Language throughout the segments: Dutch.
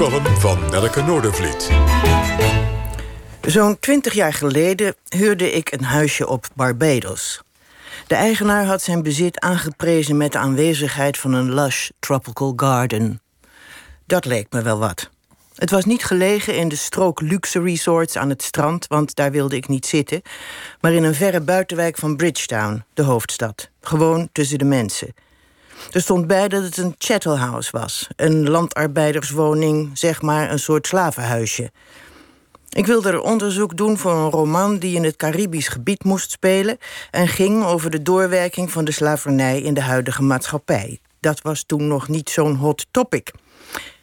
column van Nelke Noordervliet. Zo'n twintig jaar geleden huurde ik een huisje op Barbados. De eigenaar had zijn bezit aangeprezen met de aanwezigheid van een lush tropical garden. Dat leek me wel wat. Het was niet gelegen in de strook luxe resorts aan het strand, want daar wilde ik niet zitten, maar in een verre buitenwijk van Bridgetown, de hoofdstad. Gewoon tussen de mensen. Er stond bij dat het een chattel house was, een landarbeiderswoning, zeg maar een soort slavenhuisje. Ik wilde er onderzoek doen voor een roman die in het Caribisch gebied moest spelen en ging over de doorwerking van de slavernij in de huidige maatschappij. Dat was toen nog niet zo'n hot topic.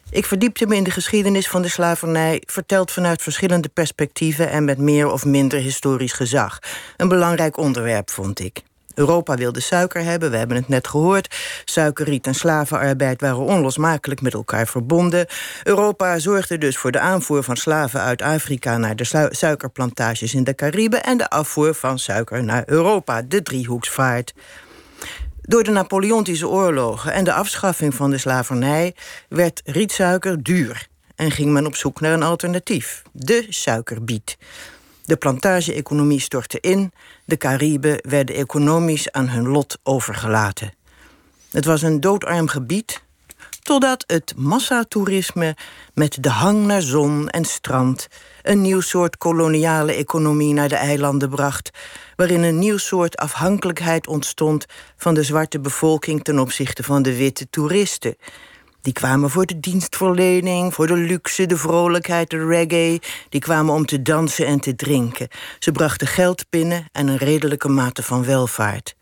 Ik verdiepte me in de geschiedenis van de slavernij, verteld vanuit verschillende perspectieven en met meer of minder historisch gezag. Een belangrijk onderwerp, vond ik. Europa wilde suiker hebben, we hebben het net gehoord. Suikerriet en slavenarbeid waren onlosmakelijk met elkaar verbonden. Europa zorgde dus voor de aanvoer van slaven uit Afrika naar de suikerplantages in de Cariben en de afvoer van suiker naar Europa, de driehoeksvaart. Door de Napoleontische oorlogen en de afschaffing van de slavernij werd rietsuiker duur en ging men op zoek naar een alternatief, de suikerbiet. De plantage-economie stortte in, de Cariben werden economisch aan hun lot overgelaten. Het was een doodarm gebied, totdat het massatoerisme met de hang naar zon en strand een nieuw soort koloniale economie naar de eilanden bracht, waarin een nieuw soort afhankelijkheid ontstond van de zwarte bevolking ten opzichte van de witte toeristen. Die kwamen voor de dienstverlening, voor de luxe, de vrolijkheid, de reggae. Die kwamen om te dansen en te drinken. Ze brachten geld binnen en een redelijke mate van welvaart.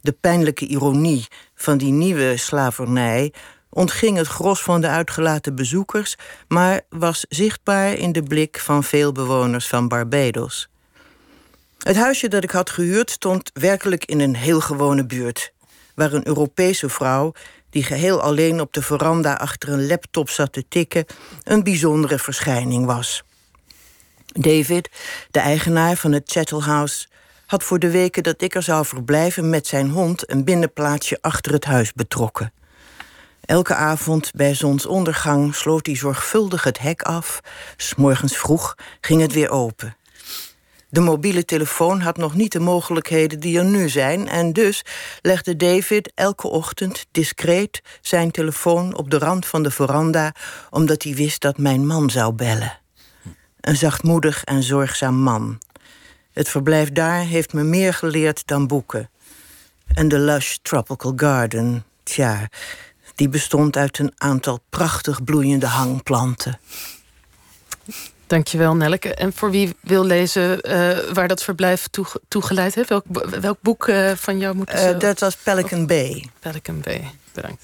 De pijnlijke ironie van die nieuwe slavernij ontging het gros van de uitgelaten bezoekers, maar was zichtbaar in de blik van veel bewoners van Barbados. Het huisje dat ik had gehuurd stond werkelijk in een heel gewone buurt, waar een Europese vrouw, die geheel alleen op de veranda achter een laptop zat te tikken, een bijzondere verschijning was. David, de eigenaar van het Chattel House, had voor de weken dat ik er zou verblijven met zijn hond een binnenplaatsje achter het huis betrokken. Elke avond bij zonsondergang sloot hij zorgvuldig het hek af. S'morgens vroeg ging het weer open. De mobiele telefoon had nog niet de mogelijkheden die er nu zijn... en dus legde David elke ochtend discreet zijn telefoon op de rand van de veranda... omdat hij wist dat mijn man zou bellen. Een zachtmoedig en zorgzaam man. Het verblijf daar heeft me meer geleerd dan boeken. En de lush tropical garden, tja, die bestond uit een aantal prachtig bloeiende hangplanten. Dankjewel, Nelke. En voor wie wil lezen uh, waar dat verblijf toegeleid heeft? Welk, welk boek uh, van jou moet uh, Dat was Pelican Bay. Pelican Bay, bedankt.